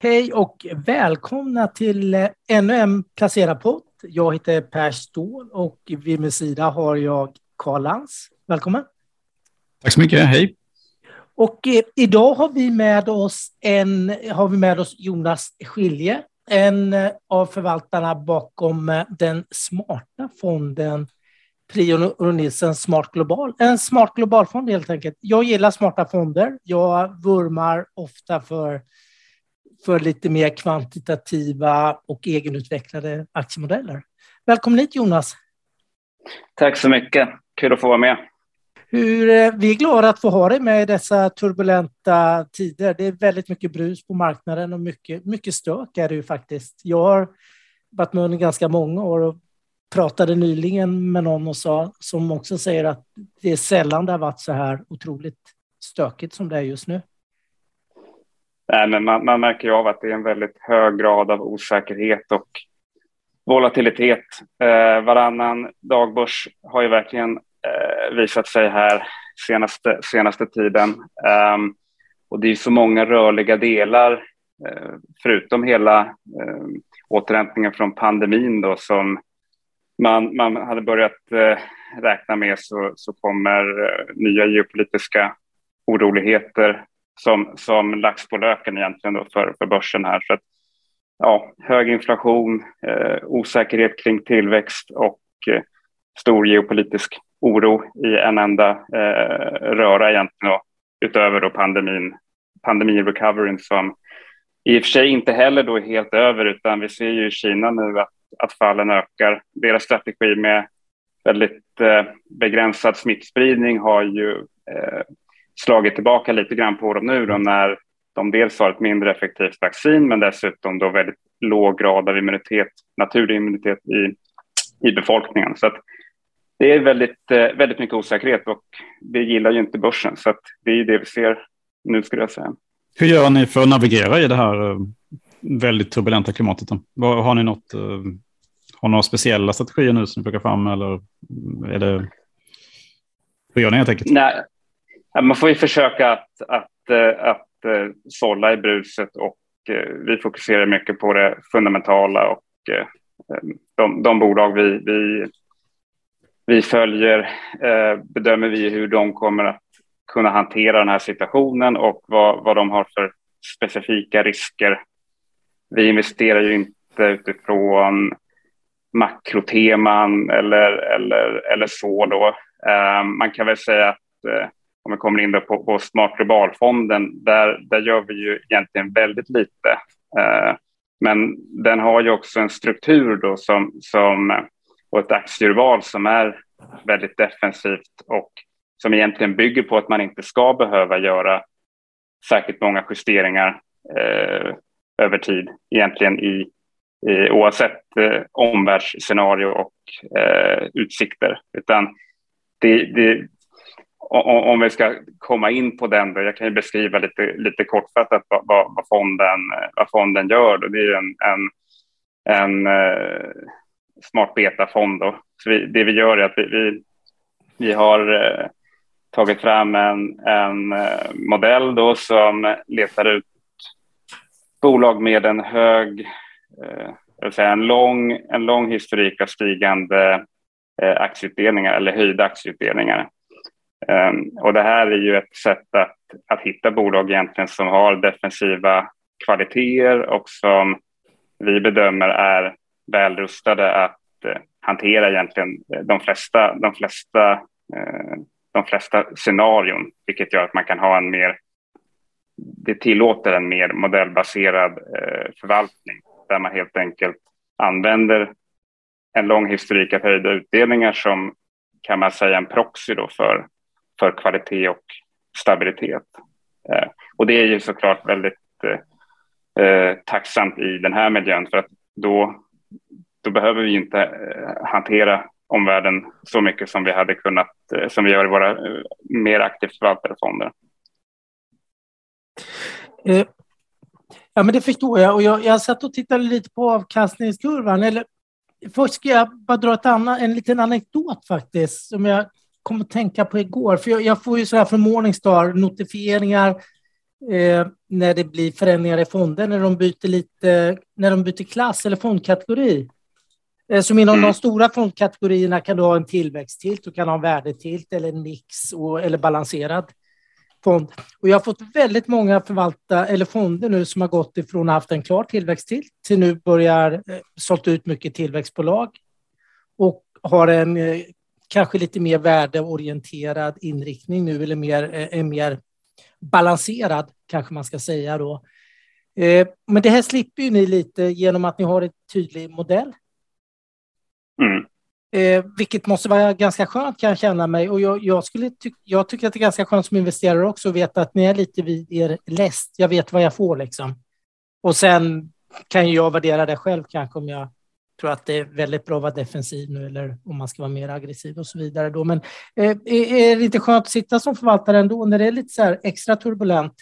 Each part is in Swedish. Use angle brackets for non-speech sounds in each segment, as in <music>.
Hej och välkomna till eh, ännu en Placera-podd. Jag heter Per Ståhl och vid min sida har jag Karl Lans. Välkommen! Tack så mycket, hej! Och eh, idag har vi med oss, en, har vi med oss Jonas Skilje, en eh, av förvaltarna bakom den smarta fonden Prio och Nilsen Smart Global. En smart globalfond helt enkelt. Jag gillar smarta fonder. Jag vurmar ofta för för lite mer kvantitativa och egenutvecklade aktiemodeller. Välkommen hit Jonas! Tack så mycket, kul att få vara med. Hur, eh, vi är glada att få ha dig med i dessa turbulenta tider. Det är väldigt mycket brus på marknaden och mycket, mycket stök är det ju faktiskt. Jag har varit med under ganska många år och pratade nyligen med någon och sa, som också säger att det är sällan det har varit så här otroligt stökigt som det är just nu. Nej, men man, man märker ju av att det är en väldigt hög grad av osäkerhet och volatilitet. Eh, varannan dagbörs har ju verkligen eh, visat sig här senaste, senaste tiden. Um, och det är så många rörliga delar, eh, förutom hela eh, återhämtningen från pandemin då, som man, man hade börjat eh, räkna med så, så kommer eh, nya geopolitiska oroligheter som, som lax på löken egentligen då för, för börsen här. Så att, ja, hög inflation, eh, osäkerhet kring tillväxt och eh, stor geopolitisk oro i en enda eh, röra egentligen då, utöver då pandemin, pandemirecoveryn som i och för sig inte heller då är helt över utan vi ser ju i Kina nu att, att fallen ökar. Deras strategi med väldigt eh, begränsad smittspridning har ju eh, slagit tillbaka lite grann på dem nu då när de dels har ett mindre effektivt vaccin men dessutom då väldigt låg grad av immunitet, naturlig immunitet i, i befolkningen. Så det är väldigt, eh, väldigt mycket osäkerhet och det gillar ju inte börsen. Så det är det vi ser nu skulle jag säga. Hur gör ni för att navigera i det här eh, väldigt turbulenta klimatet? Har ni något, eh, har några speciella strategier nu som ni plockar fram eller är det, hur gör ni helt enkelt? Nej, man får ju försöka att, att, eh, att, eh, sålla i bruset och eh, vi fokuserar mycket på det fundamentala och de, de bolag vi, vi, vi följer bedömer vi hur de kommer att kunna hantera den här situationen och vad, vad de har för specifika risker. Vi investerar ju inte utifrån makroteman eller, eller, eller så. Då. Man kan väl säga att om vi kommer in på, på Smart Globalfonden, där, där gör vi ju egentligen väldigt lite. Eh, men den har ju också en struktur då som, som, eh, och ett aktieurval som är väldigt defensivt och som egentligen bygger på att man inte ska behöva göra särskilt många justeringar eh, över tid, egentligen i, i oavsett eh, omvärldsscenario och eh, utsikter. Utan det, det, om vi ska komma in på den, då, jag kan ju beskriva lite, lite kortfattat vad, vad, fonden, vad fonden gör. Då. Det är en, en, en uh, smart beta-fond. Då. Så vi, det vi gör är att vi, vi, vi har uh, tagit fram en, en uh, modell då som letar ut bolag med en hög, uh, säga en, lång, en lång historik av stigande aktieutdelningar eller höjda aktieutdelningar. Ehm, och det här är ju ett sätt att, att hitta bolag egentligen som har defensiva kvaliteter och som vi bedömer är väl rustade att eh, hantera egentligen eh, de flesta, de flesta, eh, de flesta scenarion, vilket gör att man kan ha en mer det tillåter en mer modellbaserad förvaltning där man helt enkelt använder en lång historik av höjda utdelningar som kan man säga en proxy då för för kvalitet och stabilitet. Eh, och det är ju såklart väldigt eh, eh tacksamt i den här miljön för att då, då behöver vi inte eh, hantera omvärlden så mycket som vi hade kunnat, eh, som vi gör i våra mer aktivt förvaltade fonder. Ja, men det förstår jag. Och jag, jag satt och tittade lite på avkastningskurvan. Eller, först ska jag bara dra ett annan, en liten anekdot faktiskt, som jag kom att tänka på igår. För jag, jag får ju så här från Morningstar notifieringar eh, när det blir förändringar i fonder, när de byter, lite, när de byter klass eller fondkategori. Eh, som inom mm. de stora fondkategorierna kan du ha en tillväxttilt, du kan ha en värdetilt eller en mix och, eller balanserad fond. Och jag har fått väldigt många förvalta, eller fonder nu som har gått ifrån att ha haft en klar tillväxttilt till nu börjar eh, sålt ut mycket tillväxtbolag och har en eh, kanske lite mer värdeorienterad inriktning nu eller mer, eh, mer balanserad kanske man ska säga då. Eh, men det här slipper ju ni lite genom att ni har en tydlig modell. Mm. Eh, vilket måste vara ganska skönt kan jag känna mig. Och jag, jag, skulle ty jag tycker att det är ganska skönt som investerare också att veta att ni är lite vid er läst. Jag vet vad jag får liksom. Och sen kan jag värdera det själv kanske om jag tror att det är väldigt bra att vara defensiv nu eller om man ska vara mer aggressiv och så vidare. Då. Men eh, är det inte skönt att sitta som förvaltare ändå när det är lite så här extra turbulent?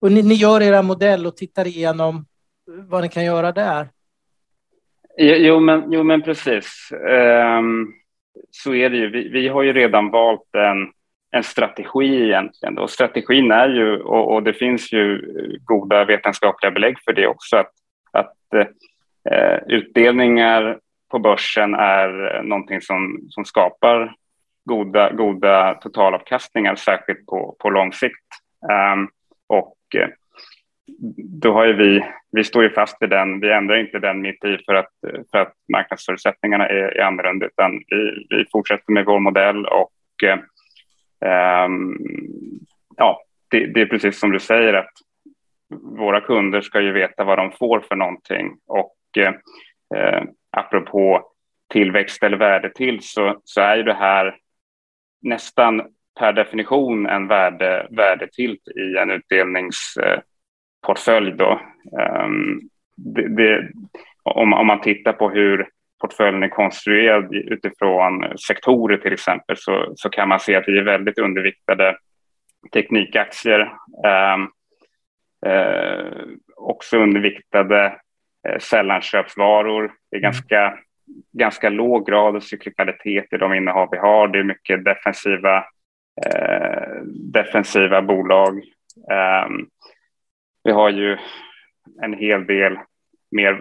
Och ni, ni gör era modell och tittar igenom vad ni kan göra där. Jo, men, jo, men precis. Um, så är det ju. Vi, vi, har ju redan valt en, en strategi egentligen. Och strategin är ju, och, och, det finns ju goda vetenskapliga belägg för det också, att, att uh, Eh, utdelningar på börsen är eh, någonting som, som skapar goda, goda totalavkastningar, särskilt på, på lång sikt. Um, och eh, då har ju vi, vi står ju fast vid den, vi ändrar inte den mitt i för att, för att marknadsförutsättningarna är, är annorlunda, utan vi, vi fortsätter med vår modell och eh, ehm, ja, det, det, är precis som du säger att våra kunder ska ju veta vad de får för någonting och eh, apropå tillväxt eller värde till så, så är ju det här nästan per definition en värde, värdetilt i en utdelningsportfölj. Då. Um, det, det, om, om, man tittar på hur portföljen är konstruerad utifrån sektorer till exempel så, så kan man se att vi är väldigt underviktade teknikaktier. Um, uh, också underviktade sällanköpsvaror. Det är mm. ganska, ganska låg grad av cyklikalitet i de innehav vi har. Det är mycket defensiva, uh, defensiva bolag. Um, vi har ju en hel del mer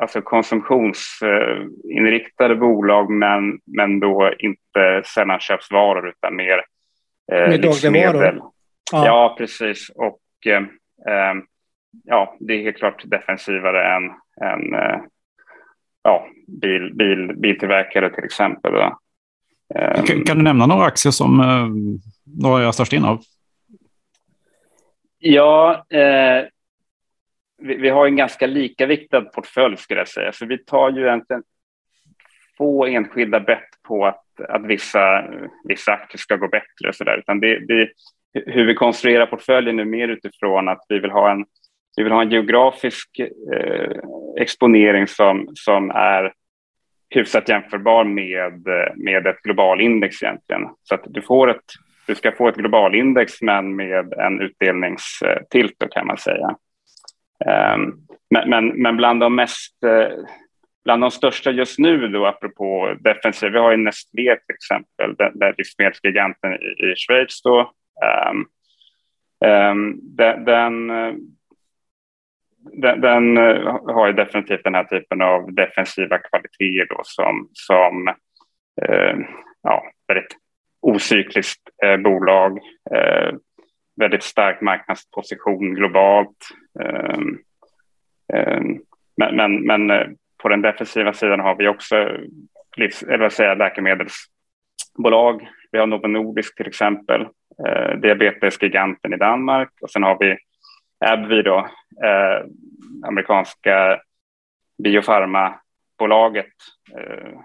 alltså konsumtionsinriktade bolag men, men då inte sällanköpsvaror utan mer eh, livsmedel. Ja. ja. precis. Och eh, eh, ja, det är helt klart defensivare än, än eh, ja, bil, bil, biltillverkare till exempel. Kan, kan, du nämna några aktier som eh, några är störst innehav? Ja, eh, vi, vi, har en ganska likaviktad portfölj skulle jag säga, så vi tar ju egentligen få enskilda bett på att, att vissa, vissa aktier ska gå bättre och så där, utan det, det, hur vi konstruerar portföljen är mer utifrån att vi vill ha en, vi vill ha en geografisk eh, exponering som, som är hyfsat jämförbar med, eh, med ett globalindex egentligen. Så att du får ett du ska få ett globalindex men med en utdelningstilt kan man säga. Um, men, men, men bland de mest eh, bland de största just nu då apropå defensiv, vi har ju Nestlé till exempel, den, den livsmedelsgiganten i, i Schweiz då. Um, um, den, den, eh, den, den, eh, har ju definitivt den här typen av defensiva kvaliteter då som, som eh, ja, väldigt ocykliskt eh, bolag, eh, väldigt stark marknadsposition globalt. Eh, eh men, men, men, eh, på den defensiva sidan har vi också livs, eller säga, läkemedelsbolag. Vi har Novo Nordisk till exempel, eh, diabetesgiganten i Danmark och sen har vi AbbVie då, eh, amerikanska biofarmabolaget. Eh,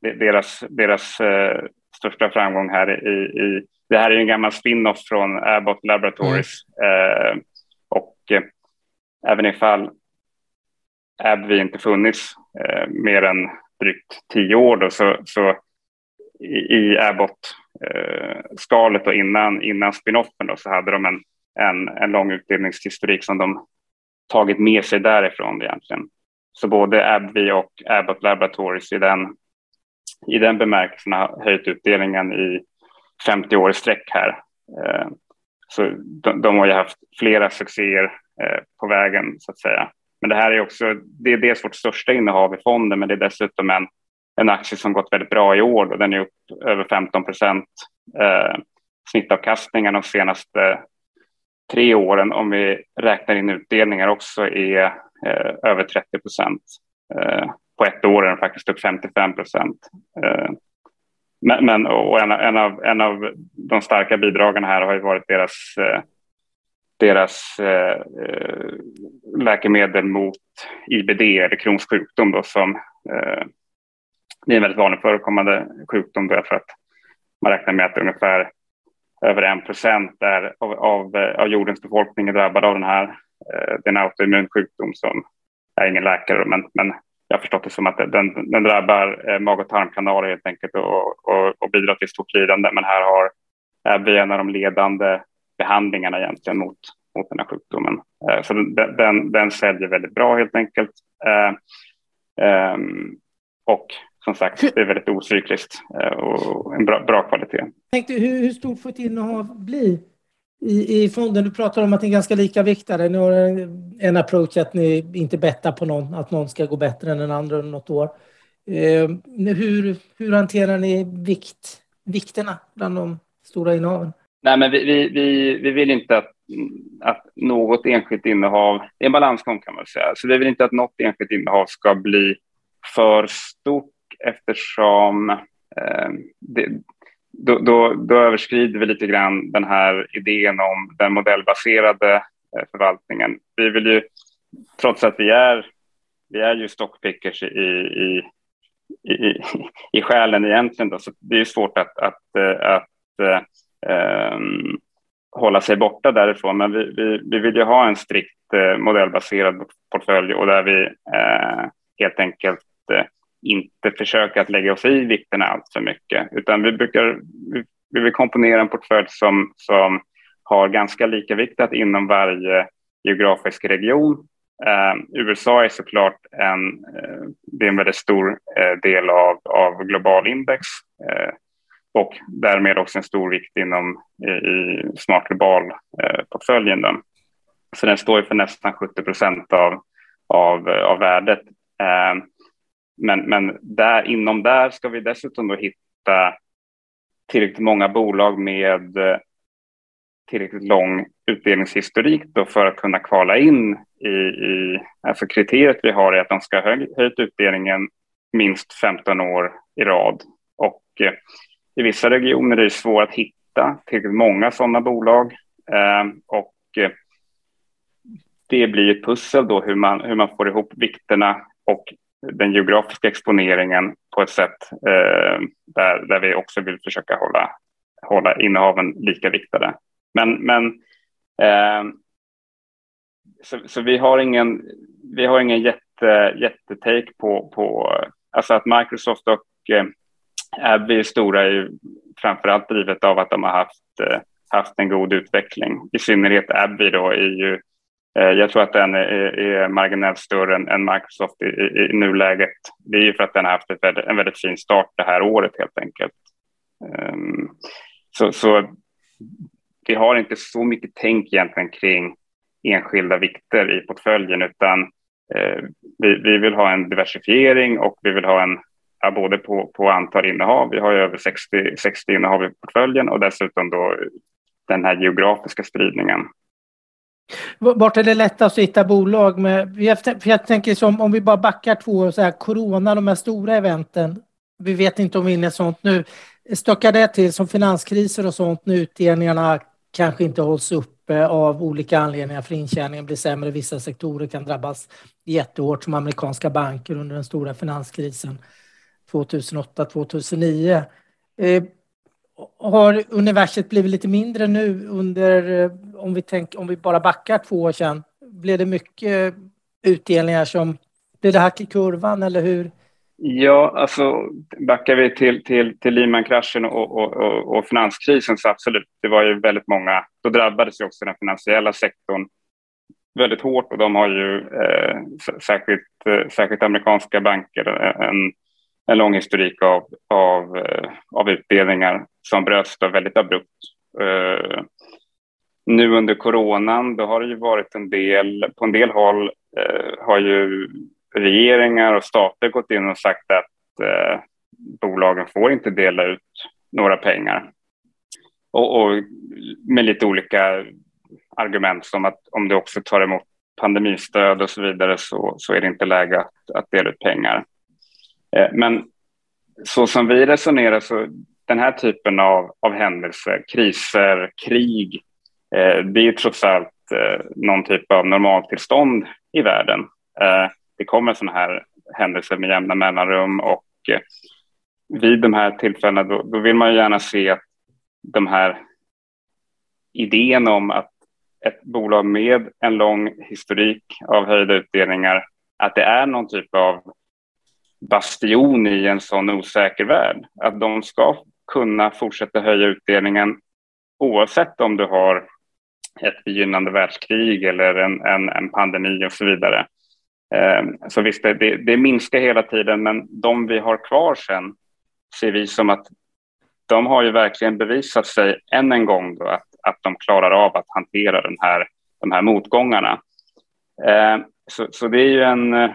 deras, deras eh, största framgång här i, i det här är en gammal spin-off från Abbott Laboratories mm. eh, och eh, även ifall AbbVie inte funnits eh, mer än drygt tio år då, så, så i, i Abbott-skalet eh, och innan, innan spin-offen då, så hade de en, en, en lång utbildningshistorik som de tagit med sig därifrån egentligen. Så både AbbVie och Abbott Laboratories i den i den bemärkelsen har höjt utdelningen i 50 år i sträck här. Eh, så de, de, har ju haft flera succéer eh, på vägen så att säga. Men det här är också, det är dels vårt största innehav i fonden, men det är dessutom en, en aktie som gått väldigt bra i år och den är upp över 15 procent eh, snittavkastningen de senaste tre åren, om vi räknar in utdelningar också, är eh, över 30 procent. Eh, på ett år är den faktiskt upp 55 procent. Eh, men, men och en, en, av, en av de starka bidragarna här har ju varit deras, eh, deras eh, eh läkemedel mot IBD, eller Crohns sjukdom, då, som eh, det är en väldigt vanlig förekommande sjukdom därför att man räknar med att ungefär över en procent av, av, eh, av jordens befolkning är drabbad av den här. Eh, det är en autoimmun sjukdom som, jag är ingen läkare, men, men jag har förstått det som att den, den drabbar eh, mag och tarmkanaler helt enkelt och, och, och bidrar till stort lidande. Men här har vi en av de ledande behandlingarna egentligen mot, mot den här sjukdomen. Så den, den, den säljer väldigt bra helt enkelt. Ehm, och som sagt, det är väldigt ocykliskt eh, och en bra, bra kvalitet. Tänkte, hur, hur stort får ett innehav bli i, i fonden? Du pratar om att ni är ganska lika viktade. Ni har en, en approach att ni inte bettar på någon, att någon ska gå bättre än den andra under något år. Eh, hur, hur hanterar ni vikt, vikterna bland de stora innehaven? Nej, men vi, vi, vi, vi vill inte att, att något enskilt innehav, det är en balansgång kan man säga, så vi vill inte att något enskilt innehav ska bli för stort eftersom eh, det, då, då, då, överskrider vi lite grann den här idén om den modellbaserade eh, förvaltningen. Vi vill ju, trots att vi är, vi är ju stockpickers i, i, i, i själen egentligen, då, så det är svårt att, att, eh, att, att um, hålla sig borta därifrån. Men vi, vi, vi vill ju ha en strikt eh, modellbaserad portfölj och där vi eh, helt enkelt inte försöka att lägga oss i vikterna allt för mycket, utan vi brukar vi vill komponera en portfölj som, som har ganska lika viktat inom varje geografisk region. Eh, USA är såklart en, eh, det är en väldigt stor eh, del av, av global index eh, och därmed också en stor vikt inom i, i smart global-portföljen. Eh, Så den står för nästan 70 procent av, av, eh, av värdet. Ehm, men, men där, inom där ska vi dessutom då hitta tillräckligt många bolag med eh, tillräckligt lång utdelningshistorik då för att kunna kvala in i, i alltså kriteriet vi har är att de ska ha höjt utdelningen minst 15 år i rad. Och eh, i vissa regioner är det svårt att hitta tillräckligt många sådana bolag eh, och eh, det blir ett pussel då hur man, hur man får ihop vikterna och den geografiska exponeringen på ett sätt eh, där, där vi också vill försöka hålla, hålla innehaven lika viktade. Men, men eh, så, så, vi har ingen, vi har ingen jätte, jättetake på, på alltså att Microsoft och eh, Abby är stora är ju framförallt drivet av att de har haft, eh, haft en god utveckling. I synnerhet Abby då är ju Eh, jag tror att den är, marginellt större än, Microsoft i, i, i, nuläget. Det är ju för att den har haft väldigt, en väldigt fin start det här året helt enkelt. Ehm, så, så vi har inte så mycket tänk egentligen kring enskilda vikter i portföljen utan eh, vi, vi, vill ha en diversifiering och vi vill ha en ja, både på, på antal innehav. Vi har ju över 60, 60 innehav i portföljen och dessutom då den här geografiska spridningen. Vart är det lättast att hitta bolag med? För jag tänker som om vi bara backar två år, så här, corona, de här stora eventen. Vi vet inte om vi är inne i sånt nu. Stökar det till som finanskriser och sånt när utdelningarna kanske inte hålls uppe av olika anledningar för intjäningen blir sämre. Vissa sektorer kan drabbas jättehårt som amerikanska banker under den stora finanskrisen 2008-2009 eh, har universet blivit lite mindre nu under, eh, om vi, tänk, om vi bara backar två år sedan? Blev det mycket utdelningar som, blev det hack i kurvan eller hur? Ja, alltså backar vi till, till, till Lehman-kraschen och, och, och, och, finanskrisen så absolut, det var ju väldigt många, då drabbades ju också den finansiella sektorn väldigt hårt och de har ju eh, särskilt, eh, särskilt amerikanska banker eh, en, en lång historik av, av, eh, av utdelningar som bröts då väldigt abrupt. Eh, nu under coronan, då har det ju varit en del, på en del håll eh, har ju regeringar och stater gått in och sagt att eh, bolagen får inte dela ut några pengar. Och, och, med lite olika argument som att om du också tar emot pandemistöd och så vidare så, så är det inte läge att, att dela ut pengar. Eh, men så som vi resonerar så den här typen av, av händelser, kriser, krig, eh, det är ju trots allt eh, någon typ av normaltillstånd i världen. Eh, det kommer sådana här händelser med jämna mellanrum och eh, vid de här tillfällena då, då, vill man gärna se att de här idén om att ett bolag med en lång historik av höjda utdelningar, att det är någon typ av bastion i en sån osäker värld. Att de ska kunna fortsätta höja utdelningen oavsett om du har ett begynnande världskrig eller en, en, en pandemi och så vidare. Eh, så visst, det, det minskar hela tiden, men de vi har kvar sen ser vi som att de har ju verkligen bevisat sig än en gång då att, att de klarar av att hantera den här, de här motgångarna. Eh, så, så, det är ju en, eh,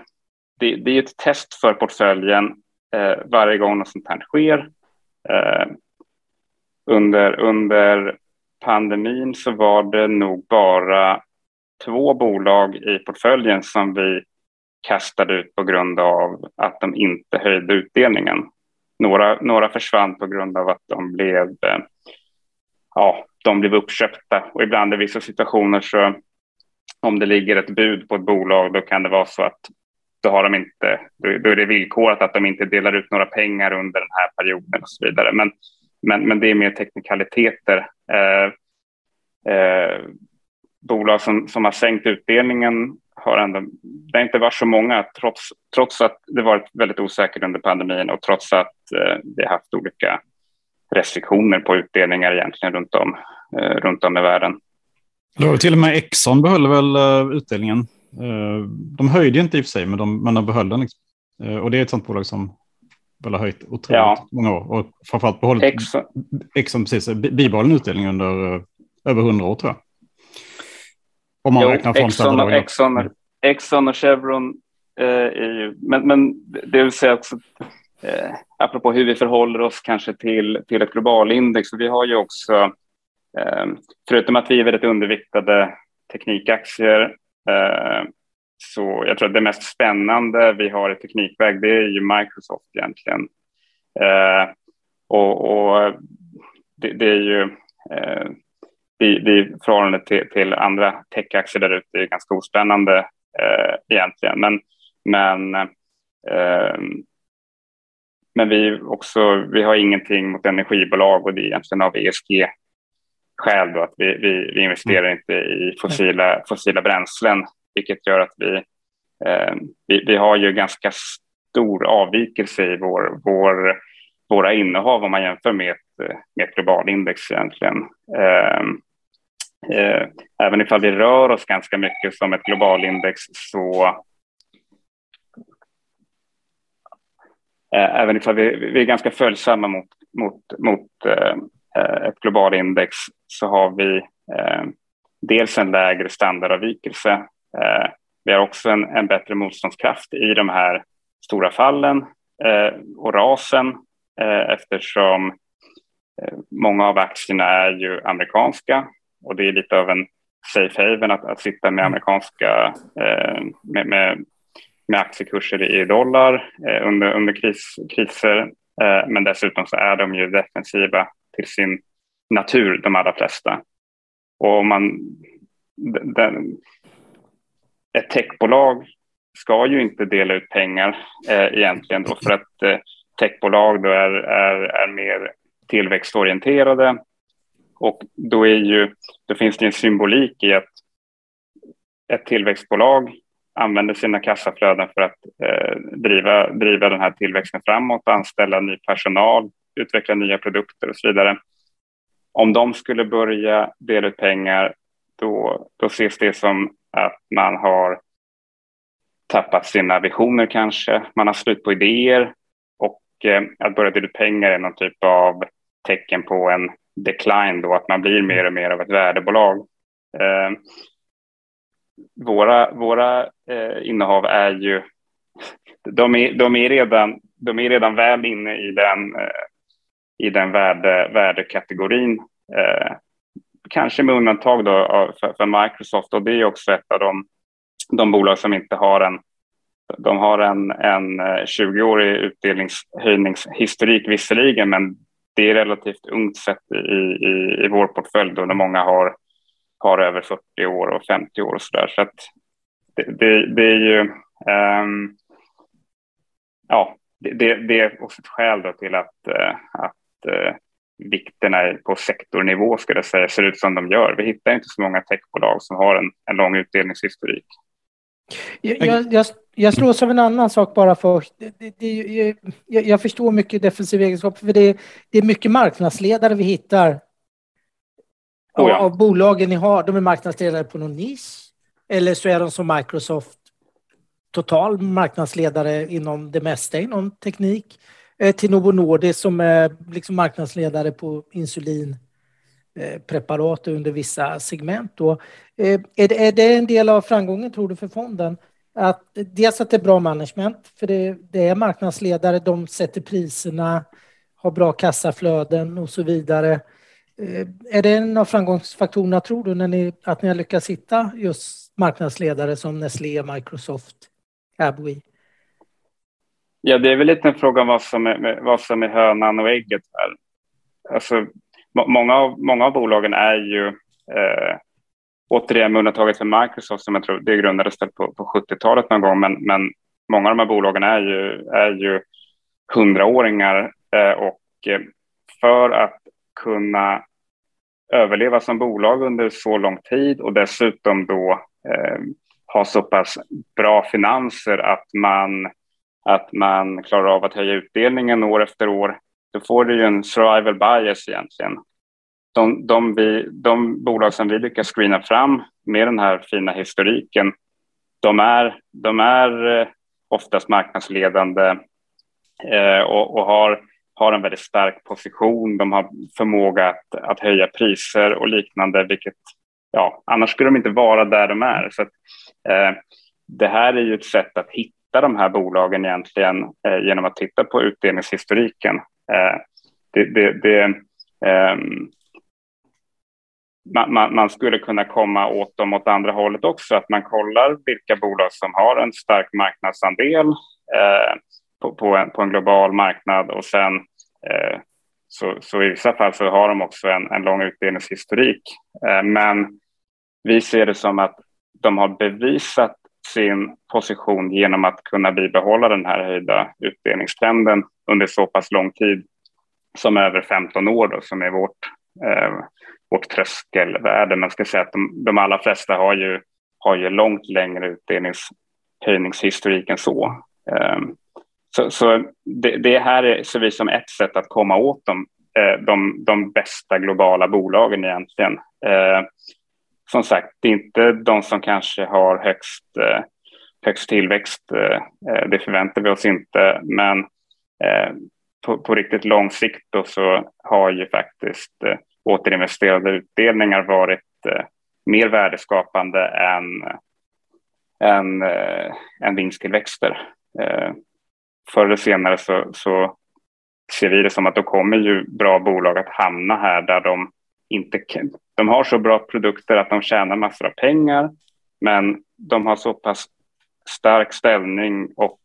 det, det, är ett test för portföljen eh, varje gång något sånt här sker. Eh, under, under pandemin så var det nog bara två bolag i portföljen som vi kastade ut på grund av att de inte höjde utdelningen. Några, några försvann på grund av att de blev, eh, ja, de blev uppköpta och ibland i vissa situationer så om det ligger ett bud på ett bolag då kan det vara så att då, har de inte, då är det villkorat att de inte delar ut några pengar under den här perioden och så vidare. Men, men, men det är mer teknikaliteter. Eh, eh, bolag som, som har sänkt utdelningen har ändå, det har inte varit så många trots, trots att det varit väldigt osäkert under pandemin och trots att eh, vi har haft olika restriktioner på utdelningar egentligen runt om, eh, runt om i världen. Det var till och med Exxon behöll väl eh, utdelningen. Eh, de höjde inte i och för sig, men de, men de behöll den. Liksom. Eh, och det är ett sånt bolag som har höjt otroligt ja. många år. Och framförallt behållit Exxon precis, bibehållen utdelning under över hundra år tror jag. Om man jo, räknar från Exxon, och, Exxon, Exxon och Chevron eh, är ju, men, men det vill säga också, eh, apropå hur vi förhåller oss kanske till, till ett globalindex, så vi har ju också, eh, förutom att vi är väldigt underviktade teknikaktier, eh, så jag tror att det mest spännande vi har i teknikväg, det är ju Microsoft egentligen. Eh, och, och det, det, är ju eh, det i förhållande till, till andra techaktier där ute är ganska ospännande eh, egentligen. Men, men, eh, men vi, också, vi har ingenting mot energibolag och det är egentligen av ESG-skäl att vi, vi, vi investerar mm. inte i fossila, fossila bränslen, vilket gör att vi, eh, vi, vi har ju ganska stor avvikelse i vår, vår, våra innehav om man jämför med ett, med ett globalindex egentligen. Eh, Eh, även ifall vi rör oss ganska mycket som ett globalindex så eh, även ifall vi, vi är ganska följsamma mot, mot, mot eh, ett globalindex så har vi eh, dels en lägre standardavvikelse vi har också en, en bättre motståndskraft i de här stora fallen och rasen eftersom många av aktierna är ju amerikanska och det är lite av en safe haven att, att sitta med mm. amerikanska eh, med, med, med, aktiekurser i dollar eh, under, under kris, kriser. Eh, men dessutom så är de ju defensiva till sin natur, de allra flesta. Och om man, den, ett techbolag ska ju inte dela ut pengar eh, egentligen då för att eh, techbolag då är, är, är mer tillväxtorienterade och då, är ju, då finns det en symbolik i att ett tillväxtbolag använder sina kassaflöden för att eh, driva, driva den här tillväxten framåt, anställa ny personal, utveckla nya produkter och så vidare. Om de skulle börja dela ut pengar, då, då ses det som att man har tappat sina visioner kanske, man har slut på idéer och eh, att börja dela ut pengar är någon typ av tecken på en decline då, att man blir mer och mer av ett värdebolag. Eh, våra våra eh, innehav är ju, de är, de, är redan, de är redan väl inne i den, eh, i den värde, värdekategorin. Eh, Kanske med undantag då för, för, Microsoft och det är också ett av de, de bolag som inte har en de har en, en eh, 20-årig utdelningshöjningshistorik visserligen, men det är relativt ungt sett i, i, i vår portfölj då många har, har över 40 år och 50 år och så där. Så att det, det, det är ju um, ja, det, det, är också ett skäl då till att, eh, att uh, vikterna på sektornivå ska det säga, ser ut som de gör. Vi hittar inte så många techbolag som har en, en lång utdelningshistorik. Jag, jag, jag slås av en annan sak bara för det, det, jag, jag, förstår mycket defensiva egenskaper för det, det är mycket marknadsledare vi hittar oh ja. av, bolagen ni har. De är marknadsledare på någon nisch eller så är de som Microsoft total marknadsledare inom det mesta inom teknik Eh, till Novo Nordisk som är liksom marknadsledare på insulinpreparat under vissa segment. Då. Eh, är, det, är det en del av framgången, tror du, för fonden? Att, dels att det är bra management, för det, det är marknadsledare, de sätter priserna, har bra kassaflöden och så vidare. Eh, är det en av framgångsfaktorerna, tror du, när ni, att ni har lyckats hitta just marknadsledare som Nestlé, Microsoft, Abwee? Ja, det är väl lite en fråga om vad som är, vad som är hönan och ägget här. Alltså, många av, många av bolagen är ju eh, återigen med undantaget för Microsoft som jag tror det grundades på, på 70-talet någon gång, men, men många av de här bolagen är ju, är ju hundraåringar eh, och eh, för att kunna överleva som bolag under så lång tid och dessutom då eh, ha så pass bra finanser att man, att man klarar av att höja utdelningen år efter år då får du ju en survival bias egentligen. De, de, vi, de bolag som vi lyckas screena fram med den här fina historiken, de är, de är eh, oftast marknadsledande eh, och, och, har, har en väldigt stark position. De har förmåga att, att höja priser och liknande, vilket ja, annars skulle de inte vara där de är. Så att, eh, det här är ju ett sätt att hitta de här bolagen egentligen eh, genom att titta på utdelningshistoriken. Eh, det, det, det ehm, man, man, skulle kunna komma åt dem åt andra hållet också, att man kollar vilka bolag som har en stark marknadsandel eh, på, på, en, på, en, global marknad och sen eh, så, så, i vissa fall så har de också en, en lång utdelningshistorik. Eh, men vi ser det som att de har bevisat sin position genom att kunna bibehålla den här höjda utdelningstrenden under så pass lång tid som över 15 år då, som är vårt, eh, vårt tröskelvärde. Man ska säga att de, de allra flesta har ju, har ju långt längre utdelningshöjningshistorik än så. Eh, så, så det, det, här ser vi som ett sätt att komma åt dem, eh, de, de bästa globala bolagen egentligen. Ehm, som sagt, det är inte de som kanske har högst, eh, högst tillväxt. Eh, eh, det förväntar vi oss inte, men eh, på, på riktigt lång sikt då så har ju faktiskt eh, återinvesterade utdelningar varit eh, mer värdeskapande än, än, än vinsttillväxter. Förr eller senare så, så ser vi det som att då kommer ju bra bolag att hamna här där de inte de har så bra produkter att de tjänar massor av pengar, men de har så pass stark ställning och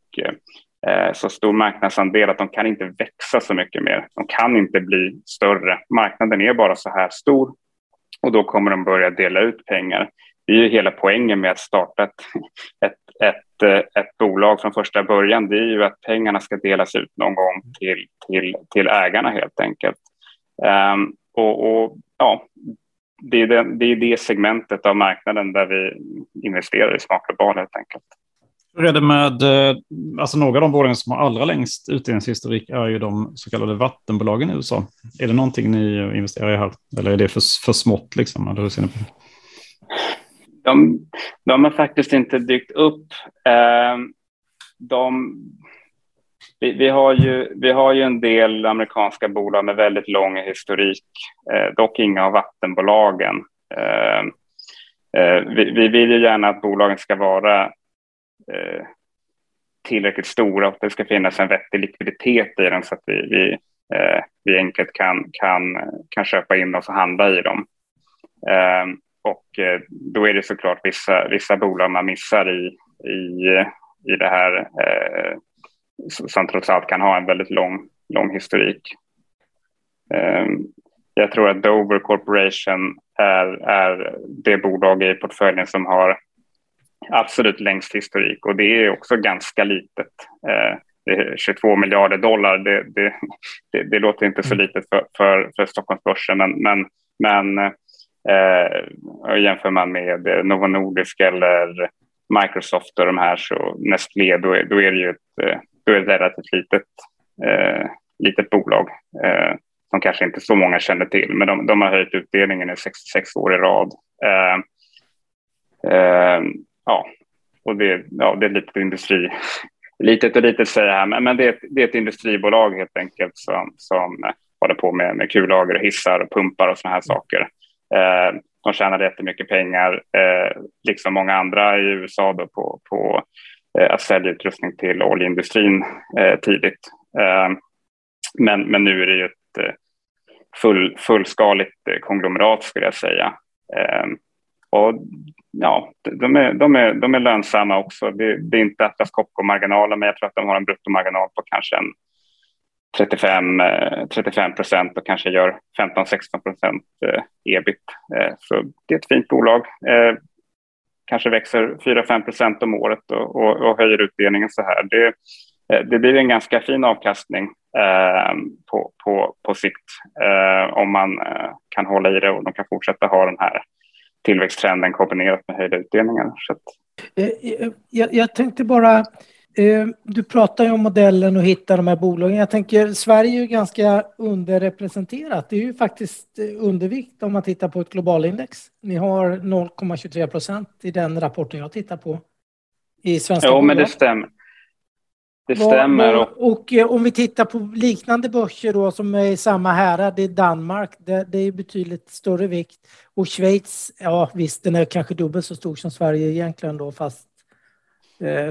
eh, så stor marknadsandel att de kan inte växa så mycket mer. De kan inte bli större. Marknaden är bara så här stor och då kommer de börja dela ut pengar. Det är ju hela poängen med att starta ett, ett, ett, eh, ett bolag från första början. Det är ju att pengarna ska delas ut någon gång till, till, till ägarna helt enkelt. Um, och, och, ja, det är det, det är det segmentet av marknaden där vi investerar i Smart Global helt enkelt. Hur är det med, eh, alltså några av de bolagen som har allra längst utdelningshistorik är ju de så kallade vattenbolagen i USA. Är det någonting ni investerar i här eller är det för, för smått liksom? Eller hur ser ni på det? De, de har faktiskt inte dykt upp. Eh, de, vi, vi, har ju, vi har ju en del amerikanska bolag med väldigt lång historik, eh, dock inga av vattenbolagen. Eh, eh vi, vi, vill ju gärna att bolagen ska vara eh, tillräckligt stora och att det ska finnas en vettig likviditet i dem så att vi, vi, eh, vi enkelt kan, kan, kan köpa in oss och handla i dem. Och då är det såklart vissa, vissa bolag man missar i, i, i det här som trots allt kan ha en väldigt lång, lång historik. Ehm, jag tror att Dover Corporation är, är det bolag i portföljen som har absolut längst historik och det är också ganska litet. Ehm, det är 22 miljarder dollar, det, det, det, det låter inte så mm. litet för, för, för Stockholmsbörsen men, men, men eh, jämför man med Novo Nordisk eller Microsoft och de här så Nestlé då är, då är det ju ett, eh, då är det ett relativt litet, eh, litet bolag eh, som kanske inte så många känner till, men de, de har höjt utdelningen i 66 år i rad. Eh, eh, ja, och det, ja, det är lite industri, litet och litet säger jag här, men, men det, är, det är ett industribolag helt enkelt som, som håller på med, med kullager och hissar och pumpar och såna här saker. Eh, de tjänar jättemycket pengar, eh, liksom många andra i USA då på, på Eh, att sälja utrustning till oljeindustrin eh, tidigt. Eh, men, men nu är det ju ett full, fullskaligt konglomerat skulle jag säga. Och ja, de är, de är, de är lönsamma också. Det, det är inte Atlas Copco-marginalen, men jag tror att de har en bruttomarginal på kanske en 35, 35 procent och kanske gör 15-16 procent ebit. Så det är ett fint bolag kanske växer 4-5 procent om året och, och, och, höjer utdelningen så här. Det, eh, det blir en ganska fin avkastning eh, på, på, på sikt eh, om man eh, kan hålla i det och de kan fortsätta ha den här tillväxttrenden kombinerat med höjda utdelningar. Så att... Eh, eh, jag, jag tänkte bara Eh, du pratar ju om modellen och hitta de här bolagen. Jag tänker Sverige är ju ganska underrepresenterat. Det är ju faktiskt eh, undervikt om man tittar på ett globalindex. Ni har 0,23 procent i den rapporten jag tittar på. I svenska Jo, bolag. men det stämmer. Det stämmer. Och, och, eh, om vi tittar på liknande börser då som är i samma härad, det är Danmark, det, det är betydligt större vikt. Och Schweiz, ja visst den är kanske dubbelt så stor som Sverige egentligen då, fast Eh,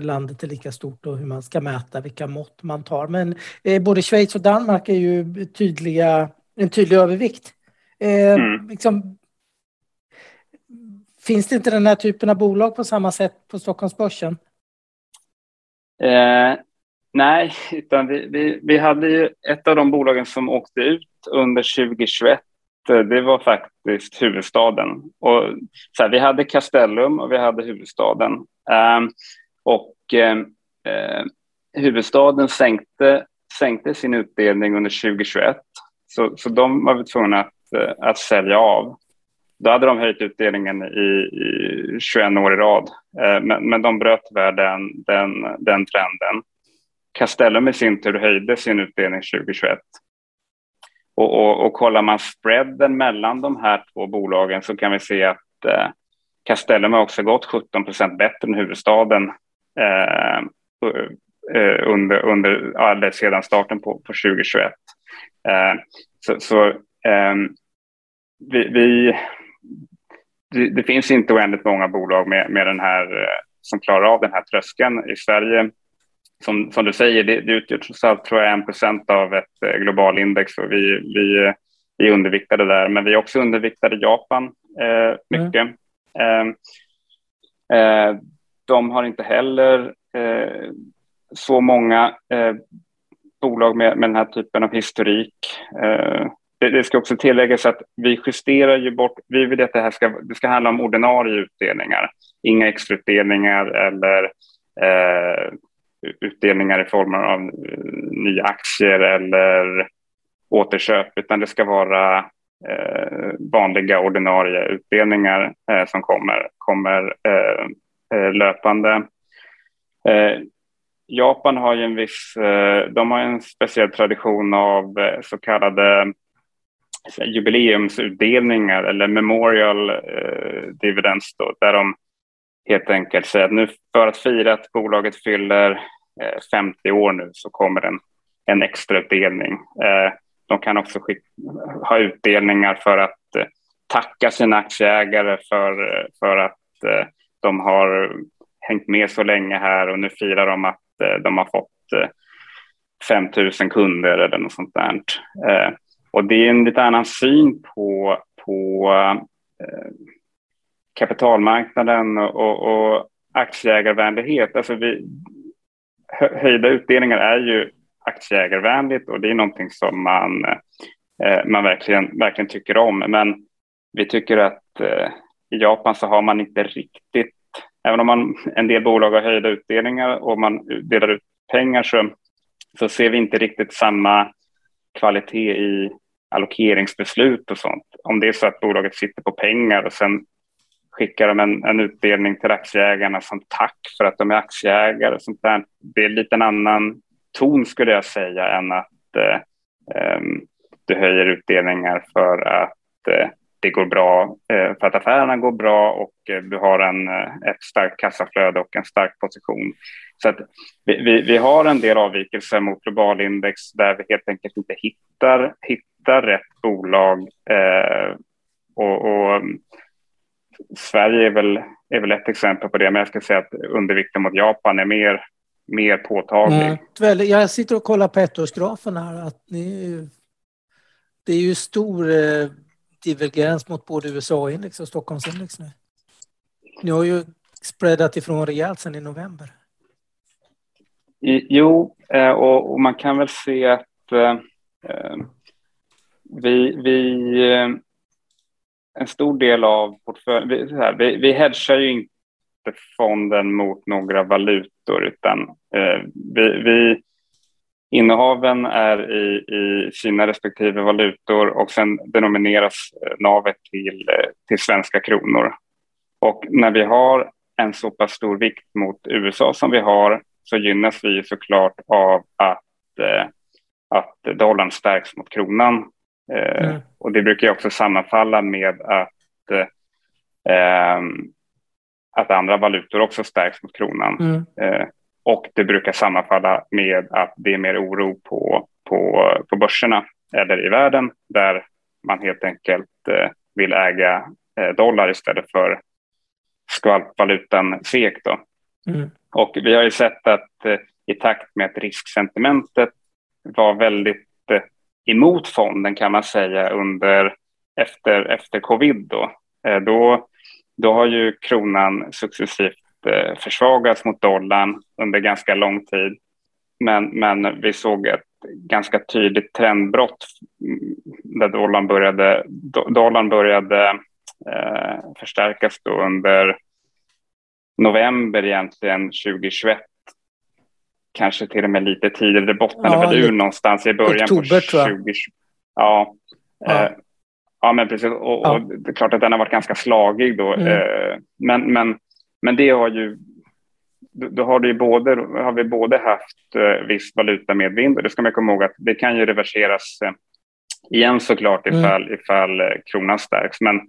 landet är lika stort och hur man ska mäta, vilka mått man tar. Men eh, både Schweiz och Danmark är ju tydliga, en tydlig övervikt. Eh, mm. liksom, finns det inte den här typen av bolag på samma sätt på Stockholmsbörsen? Eh, nej, utan vi, vi, vi hade ju ett av de bolagen som åkte ut under 2021 det var faktiskt huvudstaden. Och så här, vi hade Castellum och vi hade huvudstaden. Um, och eh, eh, huvudstaden sänkte, sänkte sin utdelning under 2021. Så, så de var tvungna att, eh, att sälja av. Då hade de höjt utdelningen i, i 21 år i rad, eh, men, men de bröt tyvärr den, den, den trenden. Castellum i sin tur höjde sin utdelning 2021. Och, och, och kollar man spreaden mellan de här två bolagen så kan vi se att eh, Castellum har också gått 17 procent bättre än huvudstaden under, under ja, sedan starten på, på 2021. Eh, så, så ehm, vi, vi det, det, finns inte oändligt många bolag med, med den här, som klarar av den här tröskeln. I Sverige, som, som du säger, det, det utgör trots allt tror jag, en procent av ett globalindex och vi, vi, vi är underviktade där. Men vi är också underviktade i Japan eh, mycket. Mm. Eh, de har inte heller eh, så många eh, bolag med, med den här typen av historik. Eh, det, det, ska också tilläggas att vi justerar ju bort, vi vill att det här ska, det ska handla om ordinarie utdelningar, inga extrautdelningar eller eh, utdelningar i form av eh, nya aktier eller återköp, utan det ska vara eh, vanliga ordinarie utdelningar eh, som kommer, kommer eh, Eh, Eh, löpande. Eh, Japan har ju en viss, eh, de har en speciell tradition av eh, så kallade jubileumsutdelningar eller memorial eh, dividends då, där de helt enkelt säger att nu för att fira att bolaget fyller 50 år nu så kommer en, en extra utdelning. De kan också skicka, ha utdelningar för att tacka sina aktieägare för, för att de har hängt med så länge här och nu firar de att eh, de har fått eh, 5 000 kunder eller något sånt där. Eh, och det är en lite annan syn på, på kapitalmarknaden och, och aktieägarvänlighet. Alltså vi, höjda utdelningar är ju aktieägarvänligt och det är någonting som man, man verkligen, verkligen tycker om. Men vi tycker att i Japan så har man inte riktigt, även om man, en del bolag har höjda utdelningar och man delar ut pengar så, så ser vi inte riktigt samma kvalitet i allokeringsbeslut och sånt. Om det är så att bolaget sitter på pengar och sen skickar de en, en utdelning till aktieägarna som tack för att de är aktieägare. Och sånt där. Det är lite en annan ton skulle jag säga än att eh, um, du höjer utdelningar för att eh, det går bra, eh, för att affärerna går bra och eh, du har en, eh, ett starkt kassaflöde och en stark position. Så att vi, vi, har en del avvikelser mot globalindex där vi helt enkelt inte hittar, hittar rätt bolag eh, och, och mm, Sverige är väl, är väl ett exempel på det, men jag ska säga att undervikten mot Japan är mer, mer påtaglig. Mm. Jag sitter och kollar på ettårsgrafen här. Att ni, det är ju stor eh, divergens mot både USA-index och Stockholmsindex nu. Ni har ju spreadat ifrån rejält sedan i november. Jo, eh, och, man kan väl se att eh, eh, vi, vi en stor del av portföljen, vi, vi, vi hedgar ju inte fonden mot några valutor utan vi, vi innehaven är i, i sina respektive valutor och sen denomineras eh, navet till, eh, till svenska kronor. Och när vi har en så pass stor vikt mot USA som vi har så gynnas vi såklart av att, eh, att dollarn stärks mot kronan mm. Och det brukar också sammanfalla med att, eh, att andra valutor också stärks mot kronan. Mm. Och det brukar sammanfalla med att det är mer oro på, på, på börserna eller i världen där man helt enkelt eh, vill äga eh, dollar istället för skvalpvalutan SEK. Då. Mm. Och vi har ju sett att eh, i takt med att risksentimentet var väldigt emot fonden kan man säga under efter, efter covid. Då. Då, då har ju kronan successivt eh, försvagats mot dollarn under ganska lång tid. Men, men vi såg ett ganska tydligt trendbrott där dollarn började, dollarn började eh, förstärkas då under november egentligen 2021 kanske till och med lite tidigare. Det bottnade ja, väl ur någonstans i början oktober, på 20... Ja. Ja. Eh, ja, men precis. Och, ja. och, det är klart att den har varit ganska slagig då. Mm. Eh, men, men, men det har ju då har, det både, har vi både haft eh, viss valutamedvind och det ska man komma ihåg att det kan ju reverseras eh, igen såklart ifall, mm. ifall eh, kronan stärks. Men,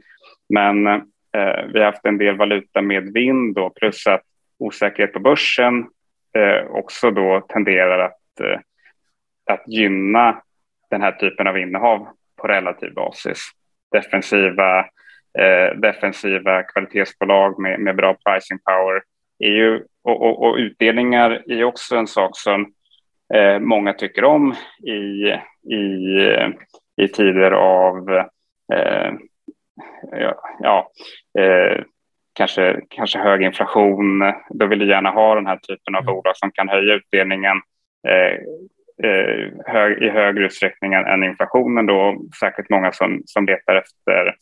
men eh, vi har haft en del valutamedvind då, plus att osäkerhet på börsen eh, också då tenderar att, eh, att gynna den här typen av innehav på relativ basis. Defensiva, eh, defensiva kvalitetsbolag med, med bra pricing power är ju, och, och, och utdelningar är också en sak som eh, många tycker om i, i, i tider av eh, ja, eh, kanske, kanske hög inflation. Då vill du gärna ha den här typen av bolag som kan höja utdelningen eh, eh, hög, i högre utsträckning än inflationen. Då, säkert många som, som letar efter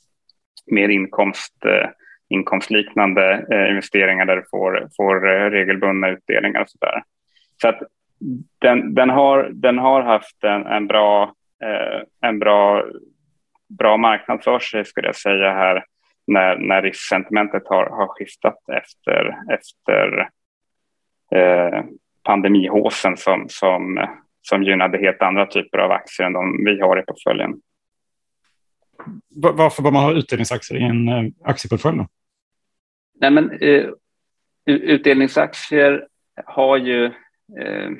mer inkomst, eh, inkomstliknande eh, investeringar där du får, får eh, regelbundna utdelningar och så där. Så att den, den, har, den har haft en, en bra, eh, en bra, bra marknad för sig skulle jag säga här när, när risksentimentet har, har skiftat efter, efter eh, pandemihåsen som, som, som gynnade helt andra typer av aktier än de vi har i portföljen. Varför bör man ha utdelningsaktier i en eh, aktieportfölj? Då? Nej, men, eh, utdelningsaktier har ju eh,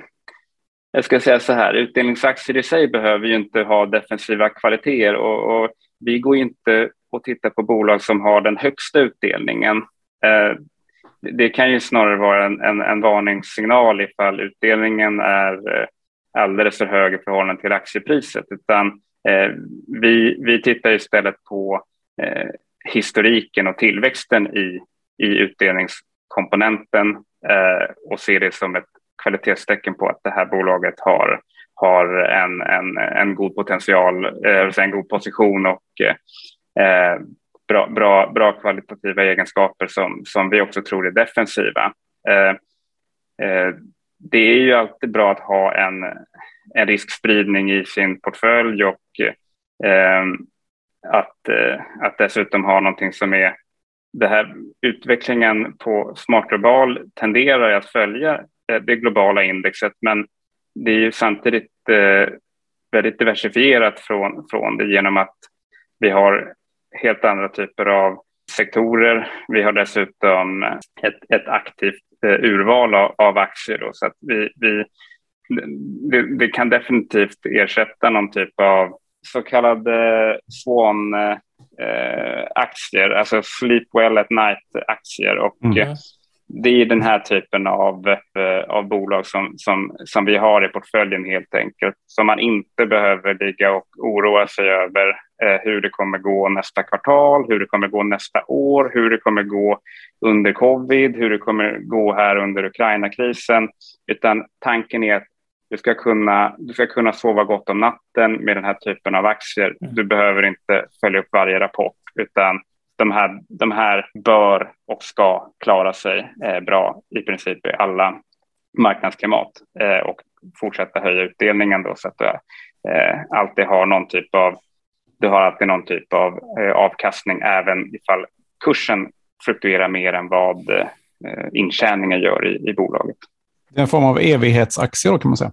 jag ska säga så här, utdelningsaktier i sig behöver ju inte ha defensiva kvaliteter och, och vi går inte och tittar på bolag som har den högsta utdelningen. Eh, det kan ju snarare vara en, en, en varningssignal ifall utdelningen är eh, alldeles för hög i förhållande till aktiepriset, utan Eh, vi, vi tittar istället på eh, historiken och tillväxten i, i utdelningskomponenten eh, och ser det som ett kvalitetstecken på att det här bolaget har, har en, en, en god potential, eh, en god position och eh, bra, bra, bra kvalitativa egenskaper som, som vi också tror är defensiva. Eh, eh, det är ju alltid bra att ha en, en riskspridning i sin portfölj och eh, att, eh, att dessutom ha någonting som är det här utvecklingen på Smart Global tenderar att följa eh, det globala indexet, men det är ju samtidigt eh, väldigt diversifierat från, från det genom att vi har helt andra typer av sektorer. Vi har dessutom ett, ett aktivt urval av, av aktier. Då, så att vi, vi, det, det, kan definitivt ersätta någon typ av så kallade swan-aktier, eh, eh, eh alltså sleep well at night-aktier. Och mm det är den här typen av, eh, av bolag som, som, som vi har i portföljen helt enkelt. Som man inte behöver ligga och oroa sig över eh, hur det kommer gå nästa kvartal, hur det kommer gå nästa år, hur det kommer gå under covid, hur det kommer gå här under Ukraina-krisen. Utan tanken är att du ska, kunna, du ska kunna sova gott om natten med den här typen av aktier. Mm. Du behöver inte följa upp varje rapport, utan de här, de här bör och ska klara sig eh, bra i princip i alla marknadsklimat eh, och fortsätta höja utdelningen då så att du eh, alltid har någon typ av du har alltid någon typ av eh, avkastning även ifall kursen fluktuerar mer än vad eh, intjäningen gör i, i bolaget. Det är en form av evighetsaktie då kan man säga.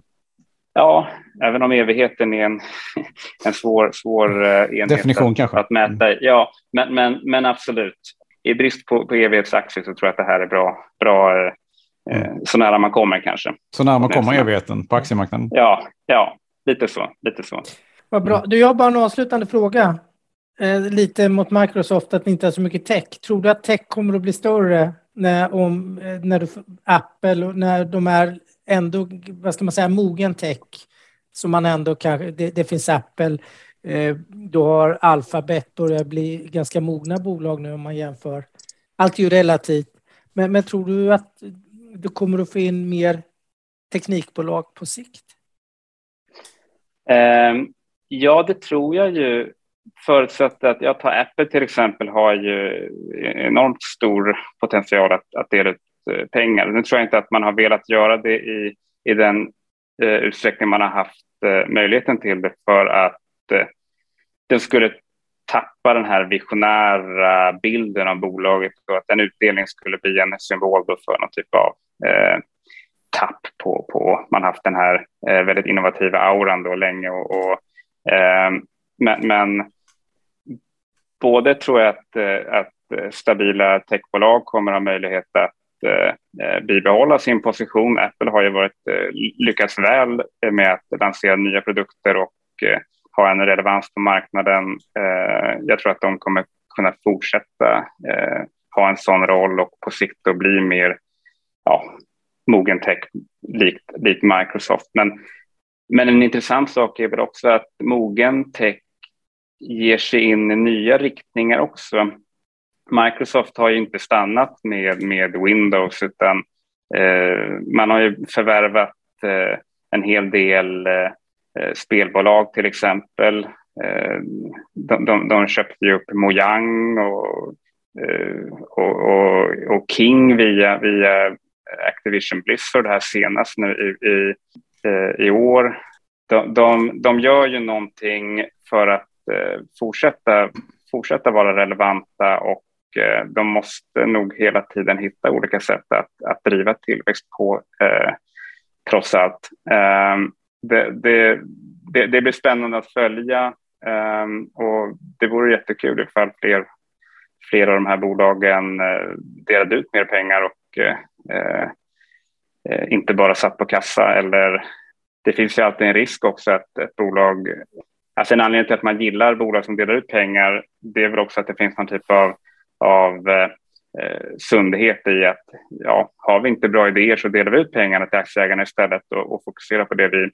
Ja, även om evigheten är en, <laughs> en svår, svår eh, enhet Definition att, kanske. att mäta. Mm. Ja, men, men, men absolut. I brist på, på evighetsaktier så tror jag att det här är bra, bra eh, mm. så nära man kommer kanske. Så nära man kommer evigheten på aktiemarknaden? Ja, ja lite så. Lite så. Vad bra. Du, jag har bara en avslutande fråga. Eh, lite mot Microsoft, att ni inte har så mycket tech. Tror du att tech kommer att bli större när, om, eh, när du, Apple, när de är ändå, vad ska man säga, mogen tech som man ändå kanske, det, det finns Apple, eh, du har Alphabet och det blir ganska mogna bolag nu om man jämför. Allt är ju relativt. Men, men tror du att du kommer att få in mer teknikbolag på sikt? Um, ja, det tror jag ju. Förutsatt att jag tar Apple till exempel har ju enormt stor potential att, att dela ut Eh, pengar. Nu tror jag inte att man har velat göra det i, i den eh, utsträckning man har haft eh, möjligheten till det för att eh, den skulle tappa den här visionära bilden av bolaget och att en utdelning skulle bli en symbol för någon typ av eh, tapp på, på, man har haft den här eh, väldigt innovativa auran då länge och, och eh, men, men, både tror jag att, eh, att eh, stabila techbolag kommer ha möjlighet att Eh, eh, bibehålla sin position. Apple har ju varit, eh, lyckats väl med att lansera nya produkter och eh, ha en relevans på marknaden. Eh, jag tror att de kommer kunna fortsätta eh, ha en sån roll och på sikt då bli mer ja, mogen tech likt, likt Microsoft. Men, men en intressant sak är väl också att mogen tech ger sig in i nya riktningar också. Microsoft har ju inte stannat med, med Windows utan eh, man har ju förvärvat eh, en hel del eh, spelbolag till exempel. Eh, de, de, de, köpte ju upp Mojang och, eh, och, och, och, King via, via Activision Blizzard här senast nu i, i, eh, i år. De, de, de gör ju någonting för att eh, fortsätta, fortsätta vara relevanta och Eh, de måste nog hela tiden hitta olika sätt att, att driva tillväxt på, eh, trots allt. Eh, det, det, det, det, blir spännande att följa eh, och det vore jättekul ifall fler, fler av de här bolagen eh, delade ut mer pengar och eh, eh, inte bara satt på kassa eller det finns ju alltid en risk också att ett bolag alltså en anledning till att man gillar bolag som delar ut pengar, det är väl också att det finns någon typ av, av eh, sundhet i att ja, har vi inte bra idéer så delar vi ut pengarna till aktieägarna istället och, och fokuserar på det vi,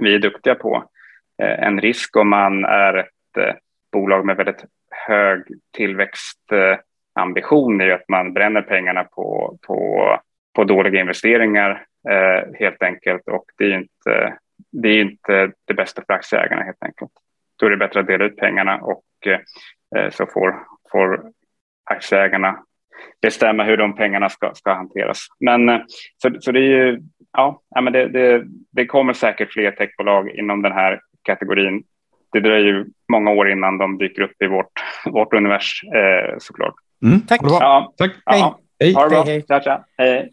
vi är duktiga på. Eh, en risk om man är ett eh, bolag med väldigt hög tillväxtambition är ju att man bränner pengarna på, på, på dåliga investeringar eh, helt enkelt och det är inte det är inte det bästa för aktieägarna helt enkelt. Då är det bättre att dela ut pengarna och eh, så får, får aktieägarna bestämma hur de pengarna ska, ska hanteras. Men eh, så, så det är ju, ja, men det, det, det kommer säkert fler techbolag inom den här kategorin. Det dröjer ju många år innan de dyker upp i vårt, vårt univers eh, såklart. Mm. Tack. Ja, Tack. Ja, hej. Ha det bra. Hej, hej. Tja, tja. Hej.